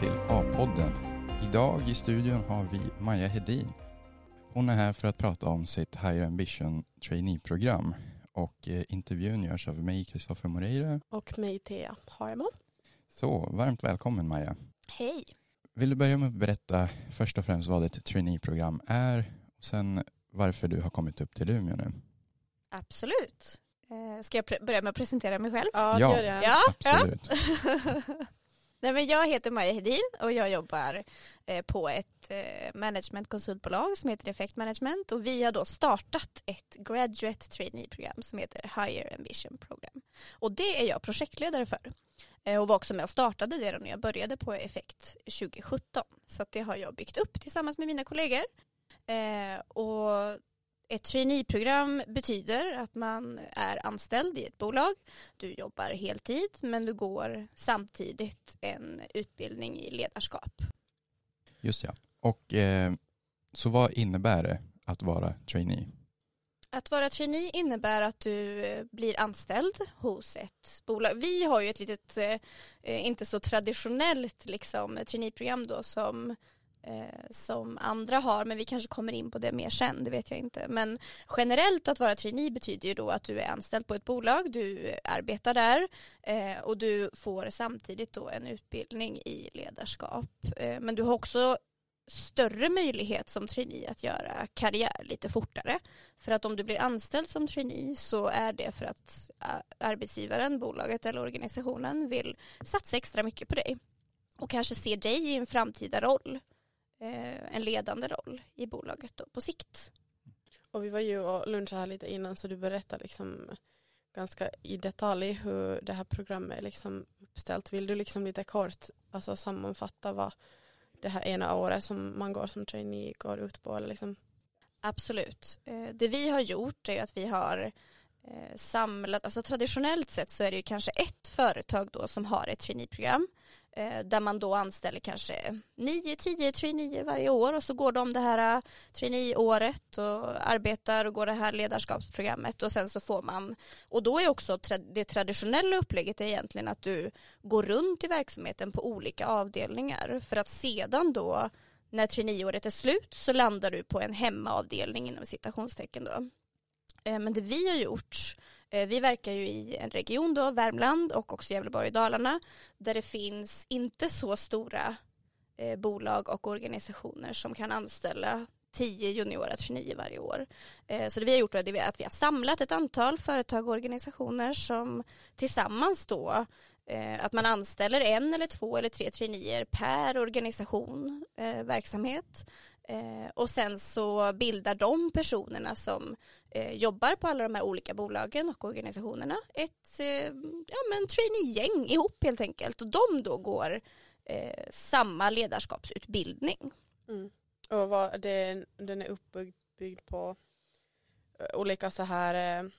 till A-podden. Idag i studion har vi Maja Hedin. Hon är här för att prata om sitt Higher Ambition trainee-program och eh, intervjun görs av mig, Kristoffer Moreira. Och mig, Thea Harman. Så, varmt välkommen Maja. Hej. Vill du börja med att berätta först och främst vad ett trainee-program är och sen varför du har kommit upp till Umeå nu? Absolut. Eh, Ska jag börja med att presentera mig själv? Ja, Ja. gör det. Ja, Absolut. Nej, men jag heter Maja Hedin och jag jobbar eh, på ett eh, managementkonsultbolag som heter Effect Management och vi har då startat ett graduate trainee-program som heter Higher Ambition Program. Och det är jag projektledare för eh, och var också med och startade det när jag började på Effect 2017. Så att det har jag byggt upp tillsammans med mina kollegor. Eh, och ett trainee-program betyder att man är anställd i ett bolag du jobbar heltid men du går samtidigt en utbildning i ledarskap. Just ja. Och eh, så vad innebär det att vara trainee? Att vara trainee innebär att du eh, blir anställd hos ett bolag. Vi har ju ett litet, eh, inte så traditionellt liksom, traineeprogram då som eh, som andra har, men vi kanske kommer in på det mer sen, det vet jag inte. Men generellt att vara trainee betyder ju då att du är anställd på ett bolag, du arbetar där eh, och du får samtidigt då en utbildning i ledarskap. Eh, men du har också större möjlighet som trainee att göra karriär lite fortare. För att om du blir anställd som trainee så är det för att arbetsgivaren, bolaget eller organisationen vill satsa extra mycket på dig och kanske se dig i en framtida roll, eh, en ledande roll i bolaget då, på sikt. Och vi var ju och lunchade här lite innan så du berättar liksom ganska i detalj hur det här programmet är liksom uppställt. Vill du liksom lite kort alltså sammanfatta vad det här ena året som man går som trainee går ut på? Eller liksom? Absolut. Eh, Det vi har gjort är att vi har eh, samlat, alltså traditionellt sett så är det ju kanske ett företag då som har ett traineeprogram eh, där man då anställer kanske 9-10 traineer varje år och så går de det här eh, traineeåret och arbetar och går det här ledarskapsprogrammet och sen så får man och då är också tra- det traditionella upplägget är egentligen att du går runt i verksamheten på olika avdelningar för att sedan då när traineeåret är slut så landar du på en hemmaavdelning inom citationstecken då. Eh, men det vi har gjort, eh, vi verkar ju i en region då, Värmland och också Gävleborg och Dalarna, där det finns inte så stora eh, bolag och organisationer som kan anställa tio juniora traineer varje år. Så det vi har gjort är att vi har samlat ett antal företag och organisationer som tillsammans då att man anställer en eller två eller tre traineer per organisation, eh, verksamhet. Eh, och sen så bildar de personerna som eh, jobbar på alla de här olika bolagen och organisationerna ett eh, ja, men trainee-gäng ihop helt enkelt. Och de då går eh, samma ledarskapsutbildning. Mm. Och vad det, den är uppbyggd på olika så här eh,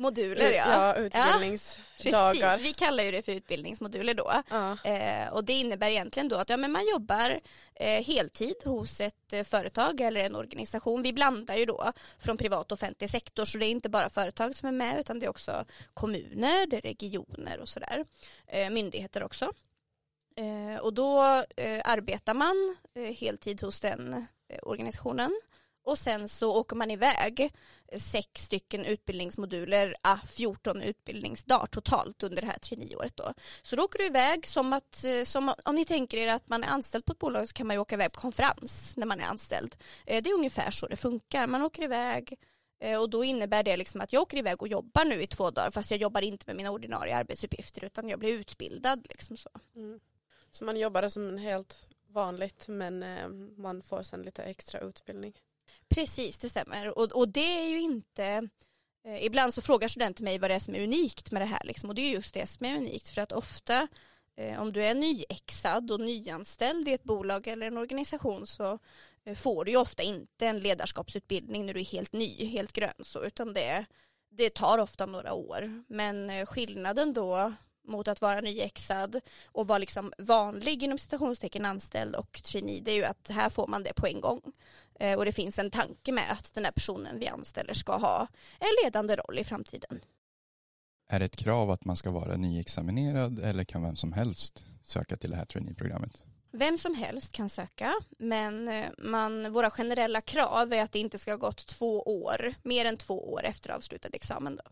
Moduler ja. ja, Precis, utbildningsdagar. vi kallar ju det för utbildningsmoduler då. Ja. Eh, och det innebär egentligen då att ja, men man jobbar eh, heltid hos ett eh, företag eller en organisation. Vi blandar ju då från privat och offentlig sektor så det är inte bara företag som är med utan det är också kommuner, det är regioner och sådär. Eh, myndigheter också. Eh, och då eh, arbetar man heltid hos den organisationen och sen så åker man iväg sex stycken utbildningsmoduler, ah, 14 utbildningsdagar totalt under det här traineeåret då. Så då åker du iväg som att, eh, som, om ni tänker er att man är anställd på ett bolag så kan man ju åka iväg på konferens när man är anställd. Eh, det är ungefär så det funkar, man åker iväg eh, och då innebär det liksom att jag åker iväg och jobbar nu i två dagar fast jag jobbar inte med mina ordinarie arbetsuppgifter utan jag blir utbildad liksom så. Mm. Så man jobbar som en helt vanligt men man får sen lite extra utbildning. Precis, det stämmer. Och, och det är ju inte... Eh, ibland så frågar studenter mig vad det är som är unikt med det här. Liksom. Och det är just det som är unikt. För att ofta eh, om du är nyexad och nyanställd i ett bolag eller en organisation så eh, får du ju ofta inte en ledarskapsutbildning när du är helt ny, helt grön. Så, utan det, det tar ofta några år. Men eh, skillnaden då mot att vara nyexad och vara liksom vanlig inom citationstecken anställd och trainee det är ju att här får man det på en gång. Eh, och det finns en tanke med att den här personen vi anställer ska ha en ledande roll i framtiden. är det ett krav att man ska vara nyexaminerad eller kan vem som helst söka till det här traineeprogrammet? Vem som helst kan söka, men eh, man, våra generella krav är att det inte ska ha gått två år, mer än två år efter avslutad examen. Då.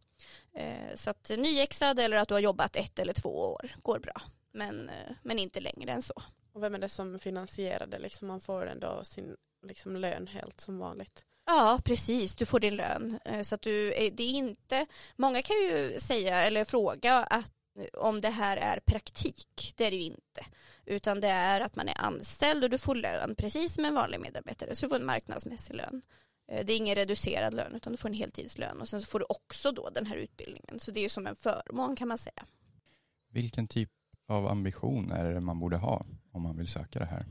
Eh, så att nyexad eller att du har jobbat ett eller två år går bra, men, eh, men inte längre än så. Och vem är det som finansierar det? Liksom man får ändå sin liksom, lön helt som vanligt. Ja, precis. Du får din lön. Så att du, det är inte, många kan ju säga eller fråga att om det här är praktik. Det är det ju inte. Utan det är att man är anställd och du får lön precis som en vanlig medarbetare. Så du får en marknadsmässig lön. Eh, det är ingen reducerad lön utan du får en heltidslön och sen så får du också då den här utbildningen. Så det är ju som en förmån kan man säga. Vilken typ av ambition är det man borde ha om man vill söka det här?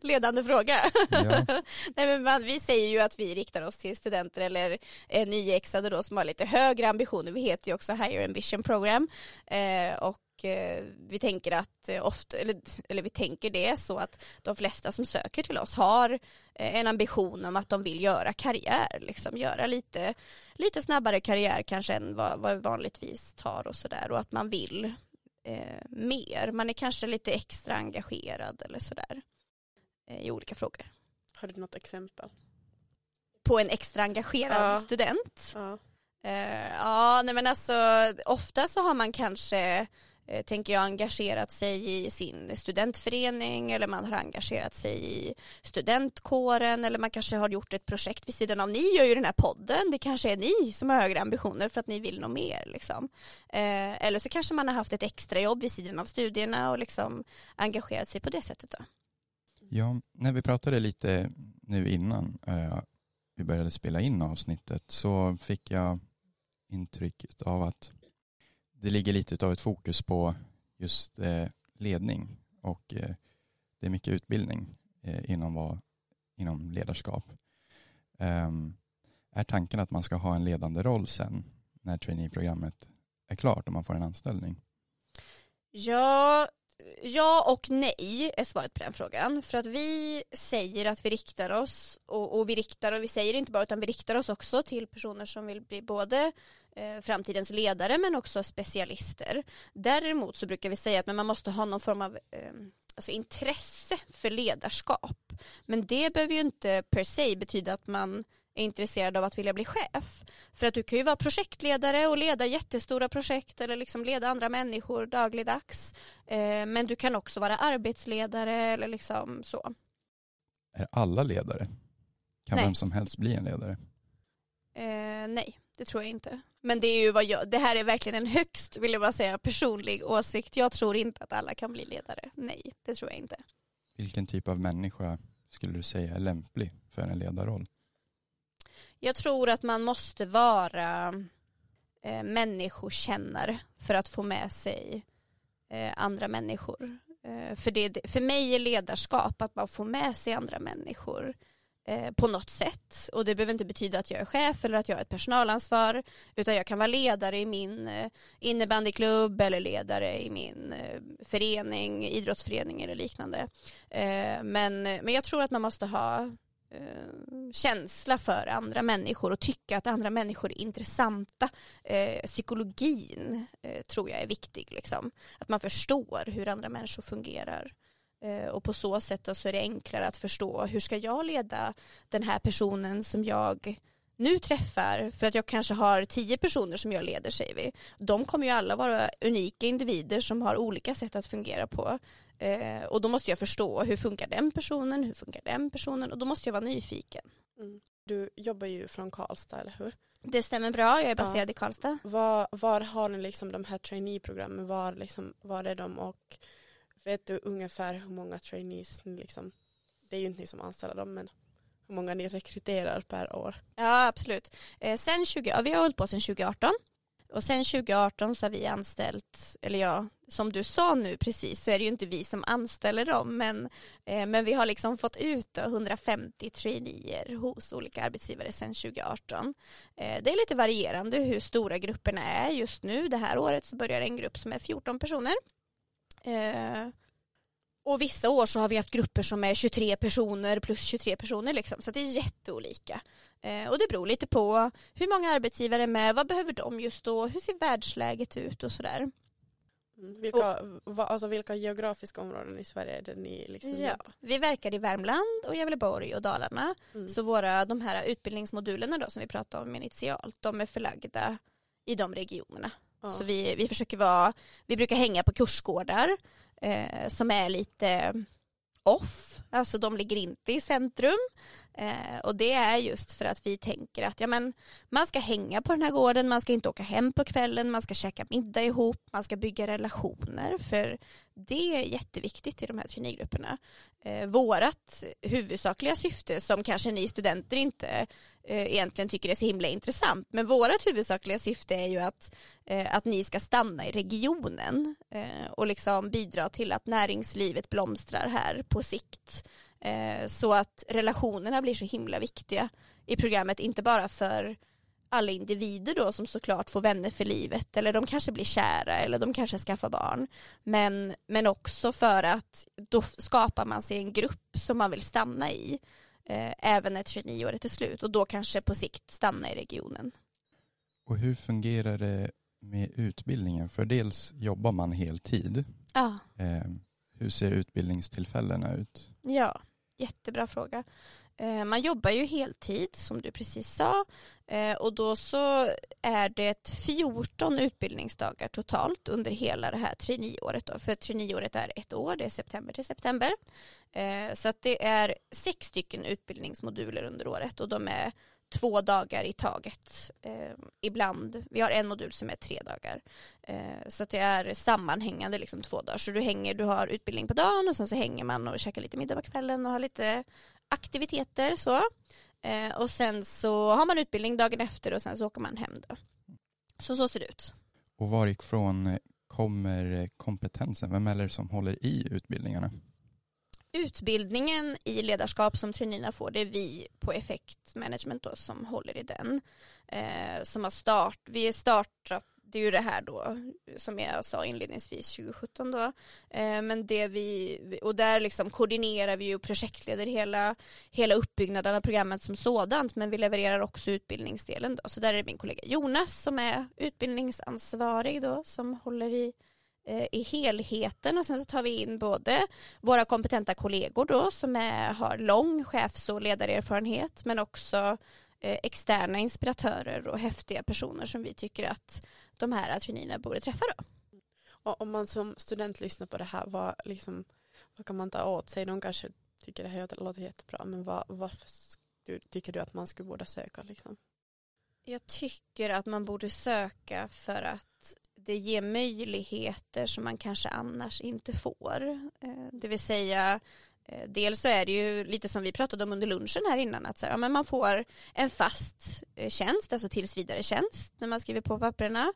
Ledande fråga. Ja. Nej, men man, vi säger ju att vi riktar oss till studenter eller eh, nyexade då som har lite högre ambitioner. Vi heter ju också Higher Ambition Program eh, och eh, vi tänker att eh, ofta, eller, eller vi tänker det så att de flesta som söker till oss har eh, en ambition om att de vill göra karriär, liksom göra lite, lite snabbare karriär kanske än vad, vad vanligtvis tar och sådär och att man vill eh, mer. Man är kanske lite extra engagerad eller sådär eh, i olika frågor. Har du något exempel? På en extra engagerad Ja. student? Ja. Eh, ja, nej men alltså ofta så har man kanske Eh, tänker jag engagerat sig i sin studentförening eller man har engagerat sig i studentkåren eller man kanske har gjort ett projekt vid sidan av. Ni gör ju den här podden, det kanske är ni som har högre ambitioner för att ni vill nå mer. Liksom. Eh, eller så kanske man har haft ett extrajobb vid sidan av studierna och liksom engagerat sig på det sättet. Då. Ja, när vi pratade lite nu innan eh, vi började spela in avsnittet så fick jag intrycket av att det ligger lite av ett fokus på just eh, ledning och eh, det är mycket utbildning eh, inom, vad, inom ledarskap. Ehm, är tanken att man ska ha en ledande roll sen när traineeprogrammet är klart och man får en anställning? Ja, ja och nej är svaret på den frågan. För att vi säger att vi riktar oss och, och vi riktar och vi säger inte bara utan vi riktar oss också till personer som vill bli både framtidens ledare men också specialister. Däremot så brukar vi säga att man måste ha någon form av eh, alltså intresse för ledarskap. Men det behöver ju inte per se betyda att man är intresserad av att vilja bli chef. För att du kan ju vara projektledare och leda jättestora projekt eller liksom leda andra människor dagligdags. Eh, men du kan också vara arbetsledare eller liksom så. Är alla ledare? Kan Nej. vem som helst bli en ledare? Eh, nej, det tror jag inte. Men det är ju vad jag, det här är verkligen en högst, vill jag bara säga, personlig åsikt. Jag tror inte att alla kan bli ledare. Nej, det tror jag inte. Vilken typ av människa skulle du säga är lämplig för en ledarroll? Jag tror att man måste vara eh, människokännare för att få med sig eh, andra människor. Eh, för, det, för mig är ledarskap att man får med sig andra människor eh, på något sätt. Och det behöver inte betyda att jag är chef eller att jag har ett personalansvar. Utan jag kan vara ledare i min eh, innebandyklubb eller ledare i min eh, förening, idrottsförening eller liknande. Eh, men, men jag tror att man måste ha eh, känsla för andra människor och tycka att andra människor är intressanta. Eh, psykologin eh, tror jag är viktig. Liksom. Att man förstår hur andra människor fungerar. Eh, och på så sätt då så är det enklare att förstå hur ska jag leda den här personen som jag nu träffar, för att jag kanske har tio personer som jag leder säger vi. De kommer ju alla vara unika individer som har olika sätt att fungera på. Eh, och då måste jag förstå hur funkar den personen, hur funkar den personen och då måste jag vara nyfiken. Mm. Du jobbar ju från Karlstad, eller hur? Det stämmer bra, jag är baserad Ja. i Karlstad. Var, var har ni liksom de här traineeprogrammen? Var, liksom, var är de och vet du ungefär hur många trainees ni liksom, det är ju inte ni som anställer dem, men hur många ni rekryterar per år? Ja, absolut. Eh, sen 20, ja, vi har hållit på sedan 2018. Och sen 2018 så har vi anställt, eller ja, som du sa nu precis så är det ju inte vi som anställer dem men, eh, men vi har liksom fått ut 150 traineer hos olika arbetsgivare sedan 2018. Eh, det är lite varierande hur stora grupperna är just nu. Det här året så börjar en grupp som är 14 personer. Eh, och vissa år så har vi haft grupper som är 23 personer plus 23 personer liksom. Så det är jätteolika. Eh, och det beror lite på hur många arbetsgivare är med, vad behöver de just då, hur ser världsläget ut och sådär. Mm, vilka, va, alltså vilka geografiska områden i Sverige är det ni liksom Ja, jobbar? vi verkar i Värmland och Gävleborg och Dalarna. Mm. Så våra, de här utbildningsmodulerna då som vi pratade om initialt, de är förlagda i de regionerna ja. Så vi, vi försöker vara, vi brukar hänga på kursgårdar eh, som är lite off, alltså de ligger inte i centrum. Eh, och det är just för att vi tänker att ja, men, man ska hänga på den här gården, man ska inte åka hem på kvällen, man ska käka middag ihop, man ska bygga relationer. För det är jätteviktigt i de här traineegrupperna. Eh, vårat huvudsakliga syfte som kanske ni studenter inte eh, egentligen tycker är så himla intressant. Men vårat huvudsakliga syfte är ju att, eh, att ni ska stanna i regionen eh, och liksom bidra till att näringslivet blomstrar här på sikt. Eh, så att relationerna blir så himla viktiga i programmet, inte bara för alla individer då som såklart får vänner för livet eller de kanske blir kära eller de kanske skaffar barn. Men, men också för att då skapar man sig en grupp som man vill stanna i eh, även när traineeåret är slut och då kanske på sikt stanna i regionen. Och hur fungerar det med utbildningen? För dels jobbar man heltid. Ja. Eh, hur ser utbildningstillfällena ut? Ja, jättebra fråga. Eh, man jobbar ju heltid som du precis sa eh, och då så är det 14 utbildningsdagar totalt under hela det här traineeåret. För traineeåret är ett år, det är september till september. Eh, så att det är sex stycken utbildningsmoduler under året och de är två dagar i taget. Eh, ibland, vi har en modul som är tre dagar. Eh, så att det är sammanhängande liksom två dagar. Så du hänger, du har utbildning på dagen och sen så hänger man och käkar lite middag på kvällen och har lite aktiviteter så. Eh, och sen så har man utbildning dagen efter och sen så åker man hem då. Så så ser det ut. Och varifrån eh, kommer eh, kompetensen? Vem är det som håller i utbildningarna? Utbildningen i ledarskap som traineerna får, det är vi på Effect Management då som håller i den. Eh, som har start, vi har startat, det är ju det här då som jag sa inledningsvis 2017 då. Eh, men det vi, och där liksom koordinerar vi ju och projektleder hela, hela uppbyggnaden av programmet som sådant men vi levererar också utbildningsdelen då. Så där är det min kollega Jonas som är utbildningsansvarig då som håller i eh, i helheten och sen så tar vi in både våra kompetenta kollegor då som är, har lång chefs och ledarerfarenhet men också eh, externa inspiratörer och häftiga personer som vi tycker att de här traineerna borde träffa då. Och om man som student lyssnar på det här, vad, liksom, vad kan man ta åt sig? De kanske tycker det här låter jättebra, men vad, varför tycker du att man skulle borde söka? Liksom? Jag tycker att man borde söka för att det ger möjligheter som man kanske annars inte får. Eh, det vill säga eh, Dels så är det ju lite som vi pratade om under lunchen här innan att så här, ja, men man får en fast eh, tjänst, alltså tills vidare tjänst när man skriver på papperna.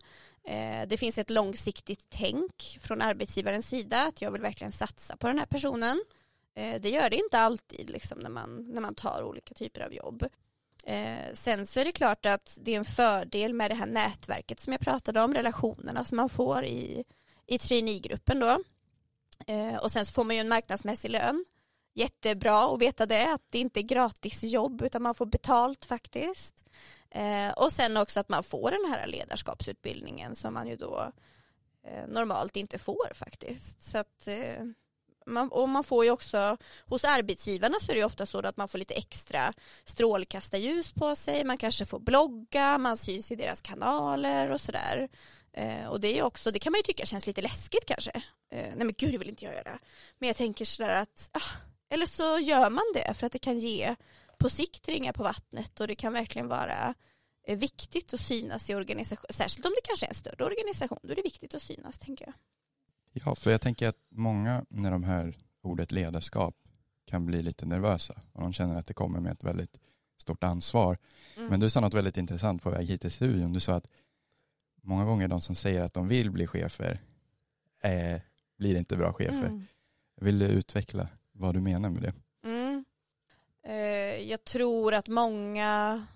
Det finns ett långsiktigt tänk från arbetsgivarens sida att jag vill verkligen satsa på den här personen. Det gör det inte alltid liksom, när, man, när man tar olika typer av jobb. Eh, sen så är det klart att det är en fördel med det här nätverket som jag pratade om, relationerna som man får i, i traineegruppen då. Eh, och sen så får man ju en marknadsmässig lön. Jättebra att veta det, att det inte är gratis jobb utan man får betalt faktiskt. Eh, och sen också att man får den här ledarskapsutbildningen som man ju då eh, normalt inte får faktiskt. Så att eh, man, och man får ju också, hos arbetsgivarna så är det ju ofta så att man får lite extra strålkastarljus på sig, man kanske får blogga, man syns i deras kanaler och sådär. Eh, och det är också, det kan man ju tycka känns lite läskigt kanske. Eh, nej men gud det vill inte jag göra. Men jag tänker sådär att, ah, eller så gör man det för att det kan ge på sikt ringa på vattnet och det kan verkligen vara eh, viktigt att synas i organisation, särskilt om det kanske är en större organisation, då är det viktigt att synas tänker jag. Ja, för jag tänker att många när de hör ordet ledarskap kan bli lite nervösa och de känner att det kommer med ett väldigt stort ansvar. Mm. Men du sa något väldigt intressant på väg hit till studion. Du sa att många gånger de som säger att de vill bli chefer eh, blir inte bra chefer. Mm. Vill du utveckla vad du menar med det? Mm. Eh, jag tror att många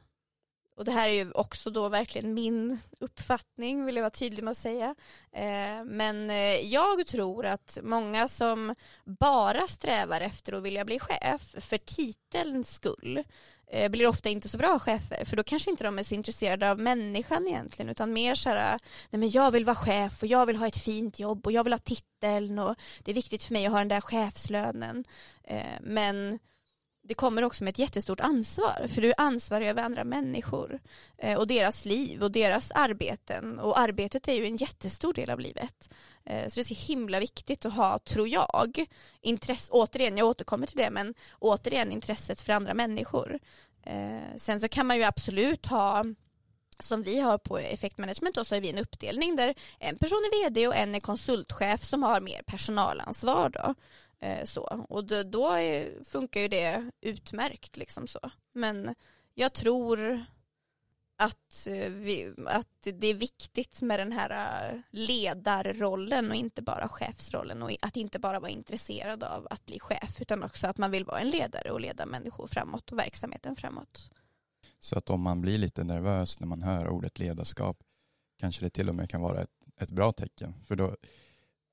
och det här är ju också då verkligen min uppfattning vill jag vara tydlig med att säga. Eh, men eh, jag tror att många som bara strävar efter att vilja bli chef för titelns skull eh, blir ofta inte så bra chefer för då kanske inte de är så intresserade av människan egentligen utan mer så här, nej men jag vill vara chef och jag vill ha ett fint jobb och jag vill ha titeln och det är viktigt för mig att ha den där chefslönen. Men det kommer också med ett jättestort ansvar för du är ansvarig över andra människor eh, och deras liv och deras arbeten och arbetet är ju en jättestor del av livet. Eh, så det är så himla viktigt att ha, tror jag, intresse, återigen, jag återkommer till det, men återigen intresset för andra människor. Eh, sen så kan man ju absolut ha som vi har på effektmanagement då så har vi en uppdelning där en person är vd och en är konsultchef som har mer personalansvar då. Eh, så. Och då, då är, funkar ju det utmärkt liksom så. Men jag tror att, eh, vi, att det är viktigt med den här eh, ledarrollen och inte bara chefsrollen och att inte bara vara intresserad av att bli chef utan också att man vill vara en ledare och leda människor framåt och verksamheten framåt. Så att om man blir lite nervös när man hör ordet ledarskap kanske det till och med kan vara ett, ett bra tecken för då,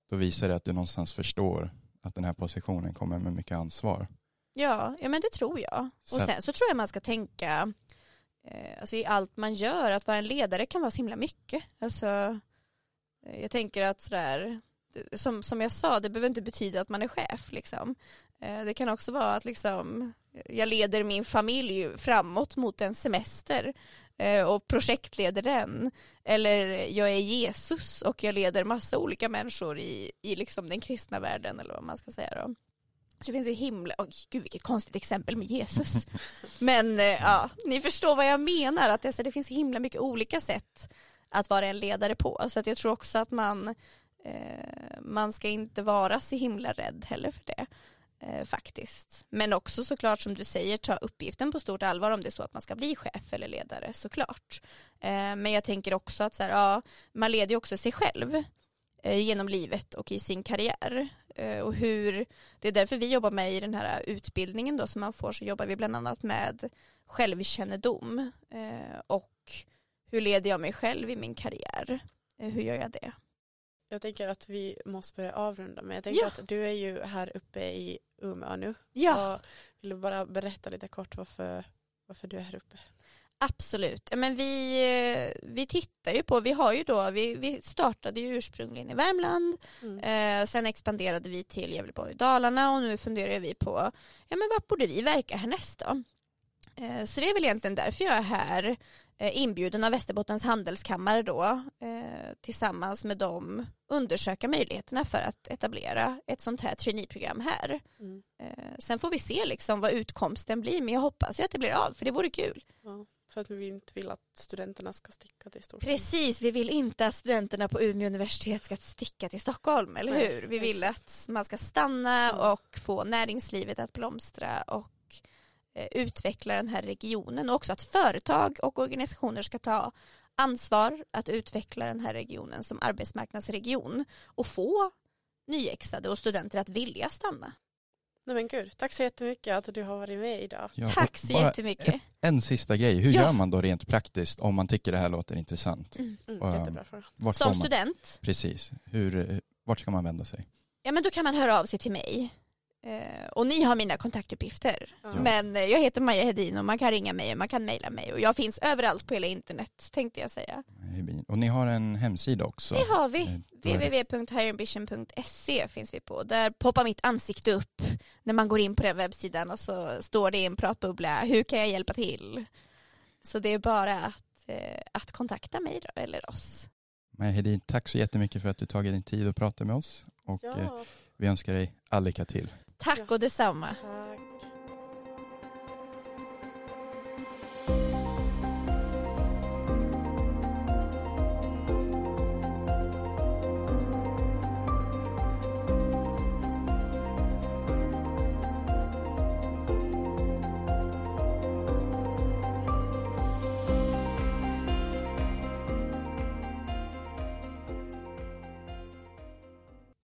då visar det att du någonstans förstår att den här positionen kommer med mycket ansvar. Ja, ja men det tror jag. Så. Och sen så tror jag man ska tänka eh, alltså i allt man gör, att vara en ledare kan vara så himla mycket. Alltså, eh, jag tänker att sådär, som, som jag sa, det behöver inte betyda att man är chef. Liksom. Eh, det kan också vara att liksom, jag leder min familj framåt mot en semester eh, och projektleder den. Eller jag är Jesus och jag leder massa olika människor i, i liksom den kristna världen eller vad man ska säga då. Så det finns ju himla, oj gud vilket konstigt exempel med Jesus. Men eh, ja, ni förstår vad jag menar, att det, det finns himla mycket olika sätt att vara en ledare på. Så att jag tror också att man, eh, man ska inte vara så himla rädd heller för det eh, faktiskt. Men också såklart som du säger ta uppgiften på stort allvar om det är så att man ska bli chef eller ledare såklart. Eh, men jag tänker också att så här, ja, man leder ju också sig själv eh, genom livet och i sin karriär. Eh, och hur, det är därför vi jobbar med i den här utbildningen då som man får så jobbar vi bland annat med självkännedom eh, och hur leder jag mig själv i min karriär? Eh, hur gör jag det? Jag tänker att vi måste börja avrunda men jag tänker ja. att du är ju här uppe i Umeå nu. Ja. Och vill du bara berätta lite kort varför, varför du är här uppe? Absolut, men vi, vi tittar ju på, vi har ju då, vi, vi startade ju ursprungligen i Värmland, mm. eh, sen expanderade vi till Gävleborg och Dalarna och nu funderar vi på, ja men vad borde vi verka härnäst då? Eh, så det är väl egentligen därför jag är här eh, inbjuden av Västerbottens handelskammare då eh, tillsammans med dem undersöka möjligheterna för att etablera ett sånt här traineeprogram här. Mm. Sen får vi se liksom vad utkomsten blir men jag hoppas ju att det blir av för det vore kul. Ja, för att vi inte vill att studenterna ska sticka till Stockholm. Precis, vi vill inte att studenterna på Umeå universitet ska sticka till Stockholm, eller hur? Vi vill att man ska stanna mm. och få näringslivet att blomstra och utveckla den här regionen och också att företag och organisationer ska ta ansvar att utveckla den här regionen som arbetsmarknadsregion och få nyexade och studenter att vilja stanna. Nej men gud, tack så jättemycket att du har varit med idag. Ja, tack så jättemycket. En, en sista grej, hur ja. gör man då rent praktiskt om man tycker det här låter intressant? Mm. Mm, jättebra fråga. Som student? Precis, hur, vart ska man vända sig? Ja men då kan man höra av sig till mig Eh, och ni har mina kontaktuppgifter. Ja. Men eh, jag heter Maja Hedin och man kan ringa mig och man kan mejla mig och jag finns överallt på hela internet tänkte jag säga. Och ni har en hemsida också? Det har vi. Eh, www.higherambition.se finns vi på. Där poppar mitt ansikte upp när man går in på den webbsidan och så står det i en pratbubbla, hur kan jag hjälpa till? Så det är bara att, eh, att kontakta mig då, eller oss. Maja Hedin, tack så jättemycket för att du tagit din tid att prata med oss och ja. vi önskar dig all lycka till. Tack och detsamma.